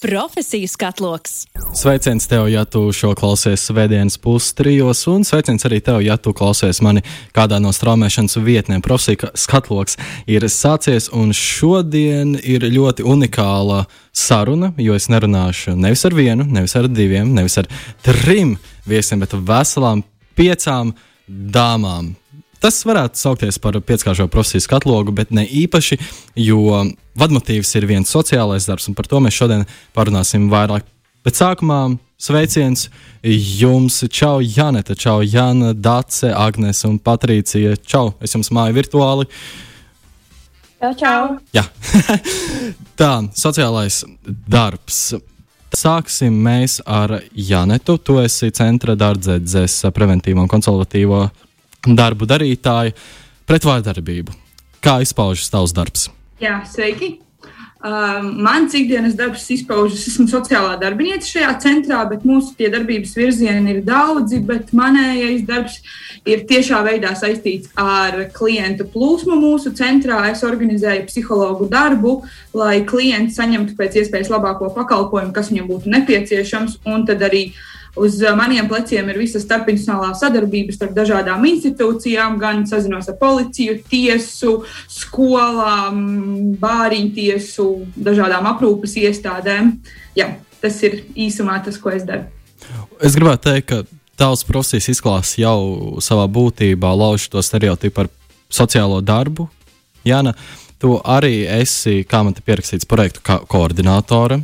Profesiju skatloks. Sveiciens tev, ja tu šo klausies svētdienas pustrijos, un sveiciens arī tev, ja tu klausies mani kādā no straumēšanas vietnēm. Profesiju skatloks ir sācies, un šodien ir ļoti unikāla saruna, jo es nerunāšu nevis ar vienu, nevis ar diviem, nevis ar trim viesiem, bet veselām piecām dāmām. Tas varētu saukties par pieckāršo profesiju skatlogu, bet ne īpaši, jo vadmotīvs ir viens sociālais darbs, un par to mēs šodien parunāsim vairāk. Bet sākumā sveiciens jums, Čau, Janeta, Čau, Jana, Dace, Agnēs un Patricija. Čau, es jums māju virtuāli. Čau, čau. Jā, tā, sociālais darbs. Sāksim mēs ar Janetu. Tu esi centra dārdzēdzes preventīvo un konsultatīvo darbu darītāju pret vārdarbību. Kā izpaužas tavs darbs? Jā, sveiki! Uh, mans ikdienas darbs izpaužas, esmu sociālā darbiniece šajā centrā, bet mūsu darbības virzieni ir daudzi. Manējais darbs ir tiešā veidā saistīts ar klientu plūsmu mūsu centrā. Es organizēju psihologu darbu, lai klienti saņemtu pēc iespējas labāko pakalpojumu, kas viņam būtu nepieciešams, un tad arī uh, Uz uh, maniem pleciem ir visa starpinstitucionālā sadarbība starp dažādām institūcijām, gan sazinos ar policiju, tiesu, skolām, bāriņu tiesu, dažādām aprūpes iestādēm. Jā, tas ir īsumā tas, ko es daru. Es gribētu teikt, ka tavs profesijas izklāsts jau savā būtībā lauž to stereotipu par sociālo darbu. Jāna, tu arī esi, kā man te pierakstīts, projektu koordinātore.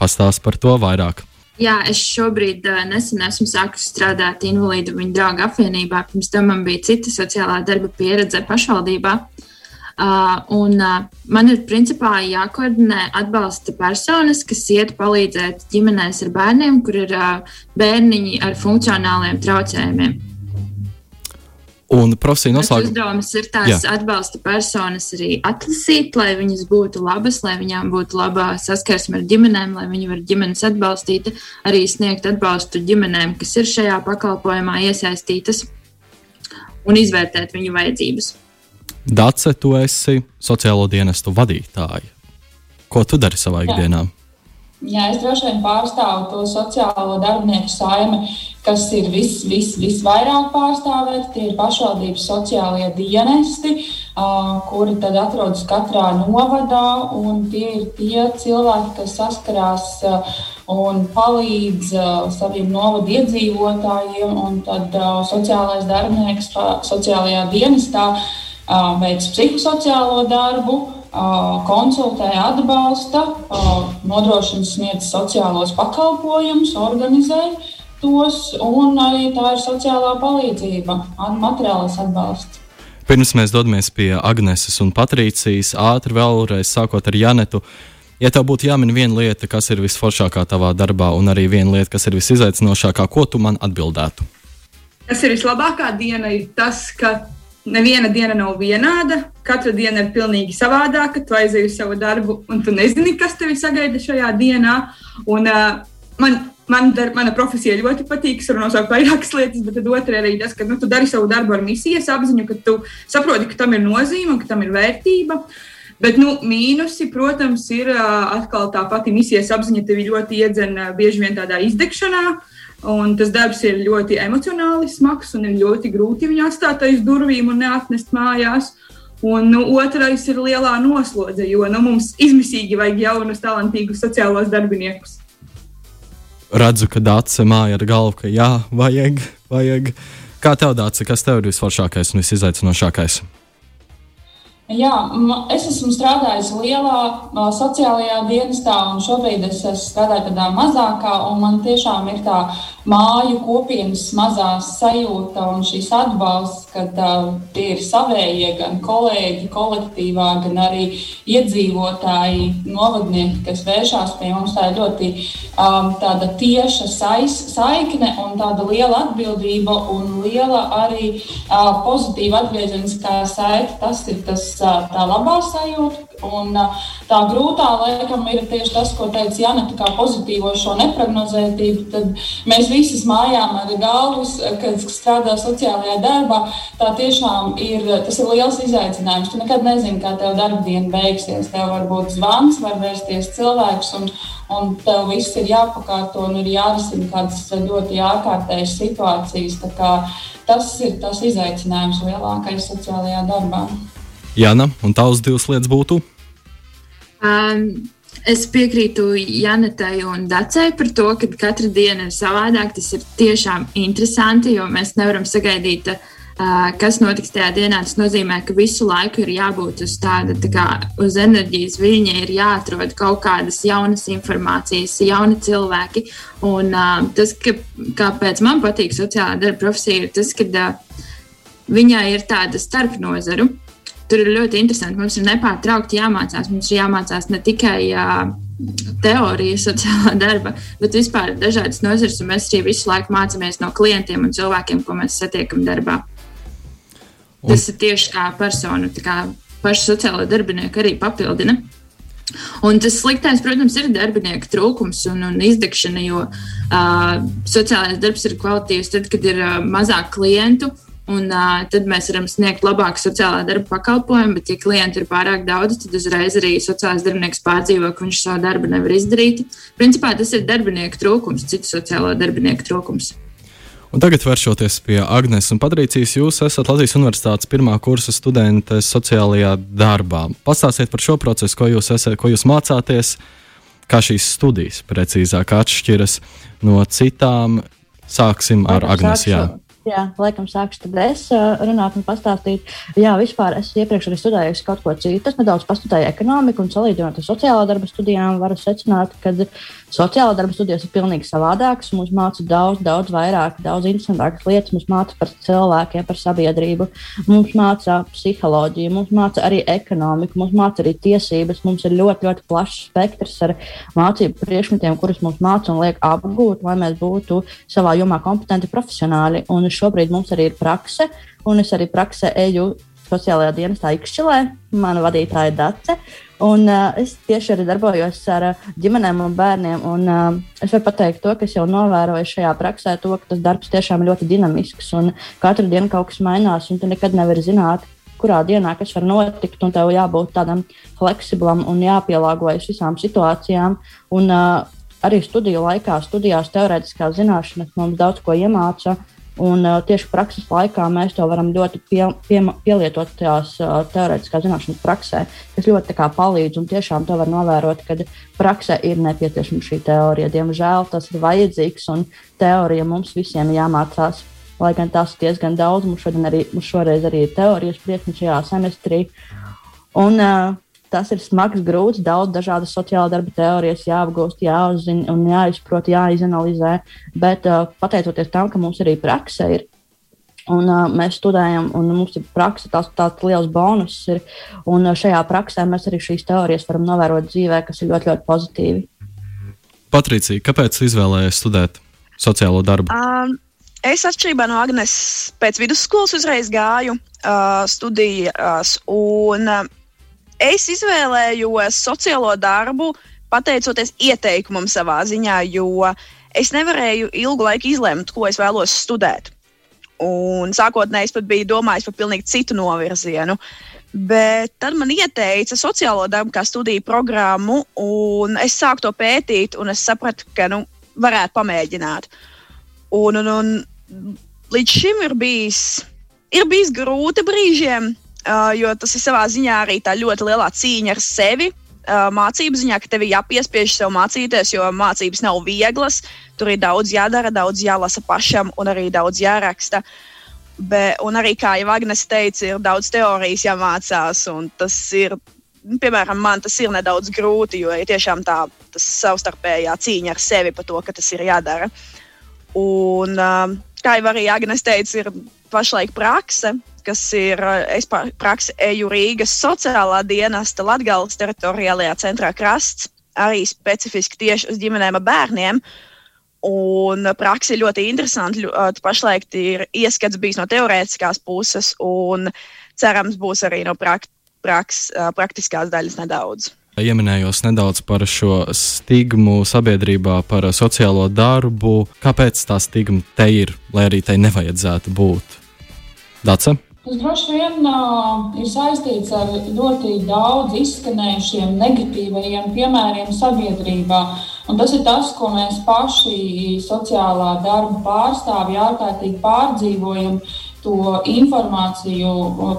Pastāst par to vairāk. Jā, es šobrīd nesen esmu sākusi strādāt invalīdu viņa draugu apvienībā. Pirms tam man bija cita sociālā darba pieredze pašvaldībā. Uh, un, uh, man ir principā jākoordinē atbalsta personas, kas iet palīdzēt ģimenēs ar bērniem, kur ir uh, bērniņi ar funkcionāliem traucējumiem. Un profesija noslēgumā. Uzdevums ir tās Jā. atbalsta personas arī atlasīt, lai viņas būtu labas, lai viņām būtu laba saskarsme ar ģimenēm, lai viņi var ģimenes atbalstīt, arī sniegt atbalstu ģimenēm, kas ir šajā pakalpojumā iesaistītas un izvērtēt viņu vajadzības. Dace, tu esi sociālo dienestu vadītāja. Ko tu dari savā ikdienā? Jā. Jā, es droši vien pārstāvu to sociālo darbinieku saimi, kas ir vis, vis, visvairāk pārstāvēti. Tie ir pašvaldības sociālie dienesti, kuri tad atrodas katrā novadā. Tie ir tie cilvēki, kas saskarās un palīdz saviem novadu iedzīvotājiem. Tad uh, sociālais darbinieks sociālajā dienestā veic psihosociālo darbu konsultē, atbalsta, nodrošina sniedz sociālos pakalpojumus, organizē tos, un arī tā ir sociālā palīdzība, materiālais atbalsts. Pirms mēs dodamies pie Agneses un Patricijas, ātri vēlreiz sākot ar Janetu. Ja tev būtu jāmin viena lieta, kas ir visforšākā tavā darbā, un arī viena lieta, kas ir visizaicinošākā, ko tu man atbildētu? Tas ir vislabākā diena, ir tas, ka neviena diena nav vienāda. Katra diena ir pilnīgi savādāka. Tu aizej uz savu darbu, un tu nezini, kas tevi sagaida šajā dienā. Un, uh, man, man dar, mana profesija ļoti patīk. Es varu nosaukt vairākas lietas, bet otrā arī tas, ka nu, tu dari savu darbu ar misijas apziņu, ka tu saproti, ka tam ir nozīme un ka tam ir vērtība. Bet nu, mīnusi, protams, ir atkal tā pati misijas apziņa, tevi ļoti iedzena bieži vien tādā izdegšanā. Un tas darbs ir ļoti emocionāli smags un ir ļoti grūti viņu atstāt aiz durvīm un neatnest mājās. Un nu, otrais ir lielā noslodze, jo nu, mums izmisīgi vajag jaunus, talantīgus sociālos darbiniekus. Redzu, ka Dārsa māja ar galvu, ka jā, vajag, vajag. Kā tev Dārsa, kas tev ir visforšākais un visizaicinošākais? Jā, es esmu strādājis lielā sociālajā dienestā, un šobrīd es strādāju tādā mazākā. Man tiešām ir tā māju kopienas mazā sajūta un šīs atbalsts, kad uh, tie ir savējie, gan kolēģi, kolektīvā, gan arī iedzīvotāji, novadnieki, kas vēršās pie mums. Tā ir ļoti um, tieša sais, saikne un tāda liela atbildība un liela arī uh, pozitīva atgriezeniskā saite. Tas ir tas, uh, tā labā sajūta. Un, uh, Tā grūtā laikam ir tieši tas, ko teica Jana, tā kā pozitīvo šo neprognozētību. Tad mēs visi mājām ar galvas, kad strādā sociālajā darbā. Tā tiešām ir, tas ir liels izaicinājums. Tu nekad nezini, kā tev darba diena beigsies. Tev var būt zvans, var vērsties cilvēks, un, un tev viss ir jāpakārto un ir jārisina kādas ļoti ārkārtējas situācijas. Tas ir tas izaicinājums lielākais sociālajā darbā. Jāna, un tavs divas lietas būtu? Um, es piekrītu Janetai un Dacei par to, ka katra diena ir savādāka. Tas ir tiešām interesanti, jo mēs nevaram sagaidīt, uh, kas notiks tajā dienā. Tas nozīmē, ka visu laiku ir jābūt uz tāda tā kā uz enerģijas viļņa, ir jāatrod kaut kādas jaunas informācijas, jauni cilvēki. Un uh, tas, ka, kāpēc man patīk sociālā darba profesija, ir tas, ka viņai ir tāda starpnozaru tur ir ļoti interesanti. Mums ir nepārtraukti jāmācās. Mums ir jāmācās ne tikai uh, teorija, sociālā darba, bet vispār dažādas nozares. Mēs arī visu laiku mācāmies no klientiem un cilvēkiem, ko mēs satiekam darbā. Un... Tas ir tieši kā persona, tā kā paša sociālā darbinieka arī papildina. Un tas sliktais, protams, ir darbinieka trūkums un, un izdegšana, jo uh, sociālais darbs ir kvalitīvs tad, kad ir uh, mazāk klientu Un, uh, tad mēs varam sniegt labāku sociālā darba pakalpojumu, bet, ja klienti ir pārāk daudz, tad uzreiz arī sociālais darbinieks pārdzīvo, ka viņš savu darbu nevar izdarīt. Principā tas ir darbinieku trūkums, citu sociālo darbinieku trūkums. Un tagad vēršoties pie Agnēs un Patricijas, jūs esat Latvijas Universitātes pirmā kursa studente sociālajā darbā. Pastāstiet par šo procesu, ko jūs, esat, ko jūs mācāties, kā šīs studijas precīzāk atšķiras no citām. Sāksim ar Agnēs. Jā, laikam sākšu tad es runāt un pastāstīt. Jā, vispār es iepriekš arī studēju kaut ko citu. Es nedaudz pastudēju ekonomiku un salīdzinot ar sociālā darba studijām, varu secināt, ka sociālā darba studijas ir pilnīgi savādākas. Mums māca daudz, daudz vairāk, daudz interesantākas lietas. Mums māca par cilvēkiem, par sabiedrību, mums māca psiholoģiju, mums māca arī ekonomiku, mums māca arī tiesības. Mums ir ļoti, ļoti plašs spektrs ar mācību priekšmetiem, kurus mums māca un liek apgūt, lai mēs būtu savā jomā kompetenti profesionāļi. Un šobrīd mums arī ir prakse, un es arī praksē eju sociālajā dienestā Ikšķilē. Mana vadītāja Dace. Un, uh, es tieši arī darbojos ar uh, ģimenēm un bērniem. Un, uh, es varu pateikt, to, ka es jau novēroju šajā praksē, to, ka tas darbs tiešām ir ļoti dinamisks. Katru dienu kaut kas mainās, un tu nekad nevari zināt, kurā dienā kas var notikt. Tev jābūt tādam fleksiblam un jāpielāgojas visām situācijām. Un, uh, arī studiju laikā, studijās teorētiskās zināšanas mums daudz ko iemāca. Un uh, tieši prakses laikā mēs to varam ļoti pie, pie, pielietot tās uh, teorētiskās zināšanas praksē, kas ļoti palīdz. Un tiešām to var novērot, ka praksē ir nepieciešama šī teorija. Diemžēl tas ir vajadzīgs un teorija mums visiem jāmācās. Lai gan tās ir diezgan daudz, mums, arī, mums šoreiz arī ir teorijas priekšmets šajā semestrī. Un, uh, tas ir smags, grūts, daudz dažādas sociālā darba teorijas jāapgūst, jāuzzina un jāizprot, jāizanalizē. Bet uh, pateicoties tam, ka mums arī praksa ir. Un, uh, mēs studējam, un mums ir praksa, tas tāds liels bonus. Ir, un uh, šajā praksē mēs arī šīs teorijas varam novērot dzīvē, kas ir ļoti, ļoti pozitīvi. Patricija, kāpēc izvēlējies studēt sociālo darbu? Um, es atšķirībā no Agnēs pēc vidusskolas uzreiz gāju uh, studijās. Un, uh, Es izvēlējos sociālo darbu, pateicoties ieteikumam savā ziņā, jo es nevarēju ilgu laiku izlemt, ko es vēlos studēt. Un sākotnēji es pat biju domājis par pilnīgi citu novirzienu. Bet tad man ieteica sociālo darbu kā studiju programmu, un es sāku to pētīt, un es sapratu, ka nu, varētu pamēģināt. Un, un, un līdz šim ir bijis, ir bijis grūti brīžiem, jo tas ir savā ziņā arī tā ļoti lielā cīņa ar sevi. Uh, mācību ziņā, ka tev ir jāpiespiež sev mācīties, jo mācības nav vieglas. Tur ir daudz jādara, daudz jālasa pašam un arī daudz jāraksta. Be, un arī, kā jau Agnēs teica, ir daudz teorijas jāmācās. Tas ir, piemēram, man tas ir nedaudz grūti, jo ir tiešām tā savstarpējā cīņa ar sevi par to, ka tas ir jādara. Un, uh, kā jau arī Agnēs teica, ir pašlaik prakse, kas ir es praksi eju Rīgas sociālā dienesta Latgales teritoriālajā centrā krasts, arī specifiski tieši uz ģimenēm ar bērniem. Un praksa ir ļoti interesanta. Pašlaik ir ieskats bijis no teorētiskās puses, un cerams, būs arī no prak praks, praktiskās daļas nedaudz. Ieminējos nedaudz par šo stigmu sabiedrībā, par sociālo darbu. Kāpēc tā stigma te ir, lai arī tai nevajadzētu būt? Dace? Tas droši vien uh, ir saistīts ar ļoti daudz izskanējušiem negatīvajiem piemēriem sabiedrībā. Un tas ir tas, ko mēs paši sociālā darba pārstāvji ārkārtīgi pārdzīvojam. To informāciju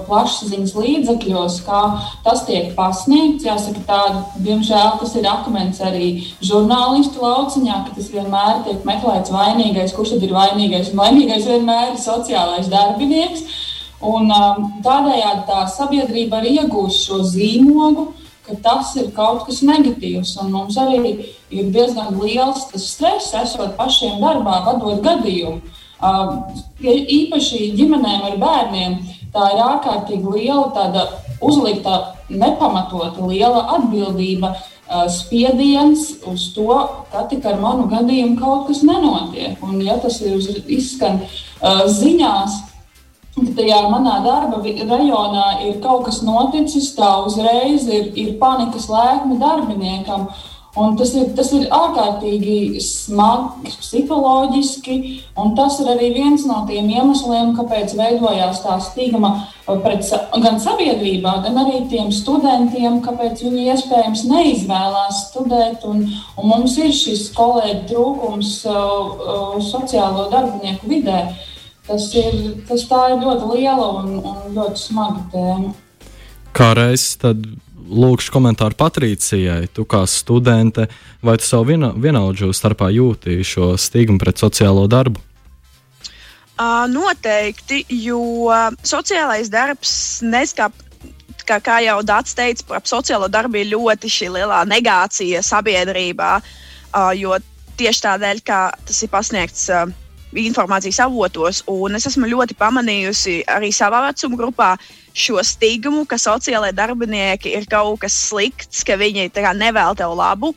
plašsaziņas līdzekļos, kā tas tiek pasniegts. Jāsaka, tā, diemžēl tas ir akmens arī žurnālistu lauciņā, ka tas vienmēr tiek meklēts vainīgais, kurš tad ir vainīgais. Un vainīgais vienmēr ir sociālais darbinieks. Un, um, tādējādi tā sabiedrība arī iegūst šo zīmogu, ka tas ir kaut kas negatīvs. Un mums arī ir diezgan liels stress, esot pašiem darbā, vadot gadījumu. Um, īpaši ģimenēm ar bērniem tā ir ārkārtīgi liela tāda uzlikta, nepamatota liela atbildība. Uh, spiediens uz to, ka tik ar manu gadījumu kaut kas nenotiek. Un, ja tas ir izskan uh, ziņās, tajā manā darba rajonā ir kaut kas noticis, tā uzreiz ir, ir panikas lēkme darbiniekam. Un tas ir, tas ir ārkārtīgi smagi, psiholoģiski, un tas ir arī viens no tiem iemesliem, kāpēc veidojās tā stigma pret gan sabiedrībā, gan arī tiem studentiem, kāpēc viņi iespējams neizvēlās studēt. Un, un mums ir šis kolēģi trūkums uh, uh, sociālo darbinieku vidē. Uh, tas ir, tas ir ļoti liela un, un ļoti smaga tēma. Kā reizes tad lūkšu komentāru Patricijai, tu kā studente, vai tu savu viena, vienaudžu starpā jūti šo stigmu pret sociālo darbu? Uh, noteikti, jo sociālais darbs neskap. Kā, kā jau Dārts teica, par sociālo darbu ir ļoti šī lielā negācija sabiedrībā. Uh, jo tieši tādēļ, ka tas ir pasniegts uh, informācijas avotos. Un es esmu ļoti pamanījusi arī savā vecuma grupā šo stigmu, ka sociālai darbinieki ir kaut kas slikts, ka viņi nevēl tev labu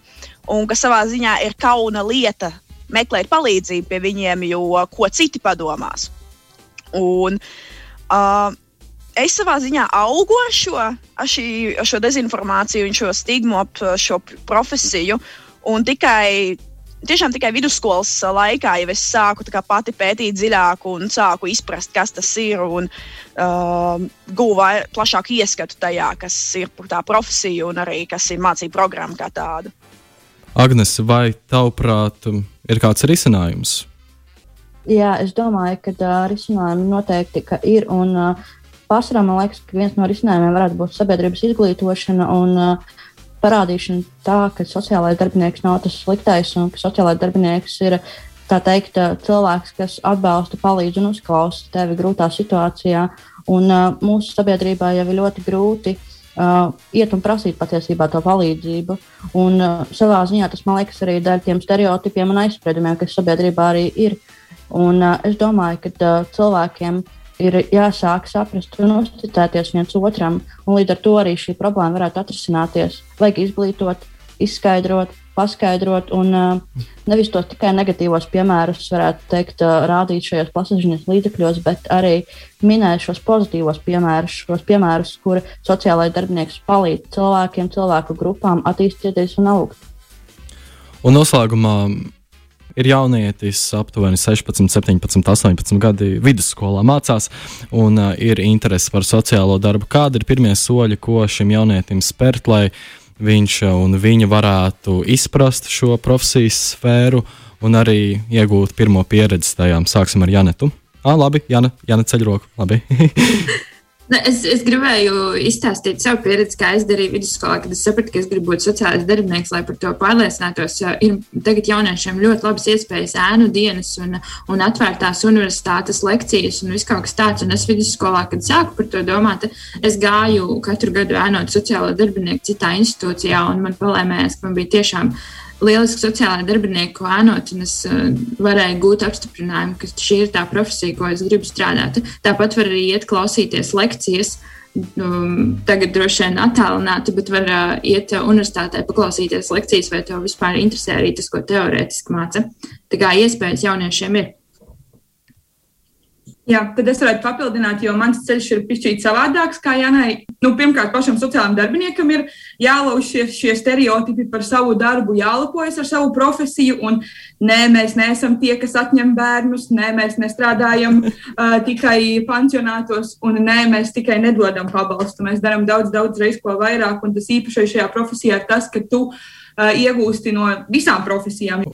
un ka savā ziņā ir kauna lieta meklēt palīdzību pie viņiem, jo ko citi padomās. Un, uh, es savā ziņā augu ar šo, ar šī, ar šo dezinformāciju šo stigmu ap šo profesiju. Un tikai tiešām tikai vidusskolas laikā jau es sāku pati pētīt dziļāk un sāku izprast, kas tas ir. Un uh, guvu plašāku ieskatu tajā, kas ir tā profesija un arī kas ir mācību programma kā tāda. Agnes, vai tavuprāt, ir kāds risinājums? Jā, es domāju, ka uh, risinājumi noteikti ir. Un, uh, Pārsvarā man liekas, ka viens no risinājumiem varētu būt sabiedrības izglītošana un uh, parādīšana tā, ka sociālais darbinieks nav tas sliktais un ka sociālais darbinieks ir teikt, cilvēks, kas atbalsta, palīdz un uzklausa tevi grūtā situācijā. Un, uh, mūsu sabiedrībā jau ir ļoti grūti uh, iet un prasīt patiesībā to palīdzību. Un, uh, savā ziņā tas man liekas arī daļa tiem stereotipiem un aizspriedumiem, kas sabiedrībā arī ir. Un, uh, es domāju, ka uh, cilvēkiem uh, ir jāsāk saprast un uzticēties viens otram. Un līdz ar to arī šī problēma varētu atrisināties. Vajag izglītot, izskaidrot, paskaidrot, un uh, nevis tos tikai negatīvos piemērus, varētu teikt, uh, rādīt šajos plašsaziņas līdzekļos, bet arī minēt šos pozitīvos piemērus, šos piemērus, kur sociālai darbinieks palīdz cilvēkiem, cilvēku grupām attīstīties un augt. Un noslēgumā ir jaunietis, aptuveni 16, 17, 18 gadi vidusskolā mācās un uh, ir interese par sociālo darbu. Kādi ir pirmie soļi, ko šim jaunietim spērt, lai viņš un viņa varētu izprast šo profesijas sfēru un arī iegūt pirmo pieredzi tajām? Sāksim ar Janetu. Ah, labi, Jana, Jana ceļ roku. Labi. Ne, es, es gribēju izstāstīt savu pieredzi, kā es darīju vidusskolā, kad es sapratu, ka es gribu būt sociālais darbinieks, lai par to pārliecinātos. Ir tagad jauniešiem ļoti labas iespējas, ēnu dienas un, un atvērtās universitātes lekcijas un viss kaut kas tāds. Un es vidusskolā, kad sāku par to domāt, es gāju katru gadu ēnot sociālo darbinieku citā institūcijā, un man palēmējās, ka man bija tiešām lieliski sociālai darbinieku ēnot, un es uh, varēju gūt apstiprinājumu, ka šī ir tā profesija, ko es gribu strādāt. Tāpat var arī iet klausīties lekcijas. Um, tagad droši vien attālināti, bet var uh, iet universitātē, paklausīties lekcijas, vai tev vispār interesē arī tas, ko teorētiski māca. Tā kā iespējas jauniešiem ir. Jā, tad es varētu papildināt, jo mans ceļš ir pišķīt savādāks kā Janai. Nu, pirmkārt, pašam sociālajam darbiniekam ir jālauž šie, šie stereotipi par savu darbu, jālepojas ar savu profesiju. Un nē, mēs neesam tie, kas atņem bērnus, nē, mēs nestrādājam uh, tikai pansionātos, un nē, mēs tikai nedodam pabalstu. Mēs darām daudz, daudz reiz ko vairāk, un tas īpašais šajā profesijā ir tas, ka tu uh, iegūsti no visām profesijām.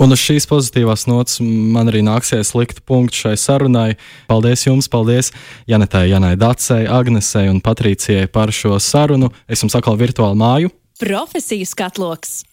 Un uz šīs pozitīvās nots man arī nāksies likt punktu šai sarunai. Paldies jums, paldies Janetai, Janai Dacei, Agnesei un Patricijai par šo sarunu. Es jums atkal virtuāli māju. Profesiju skatloks!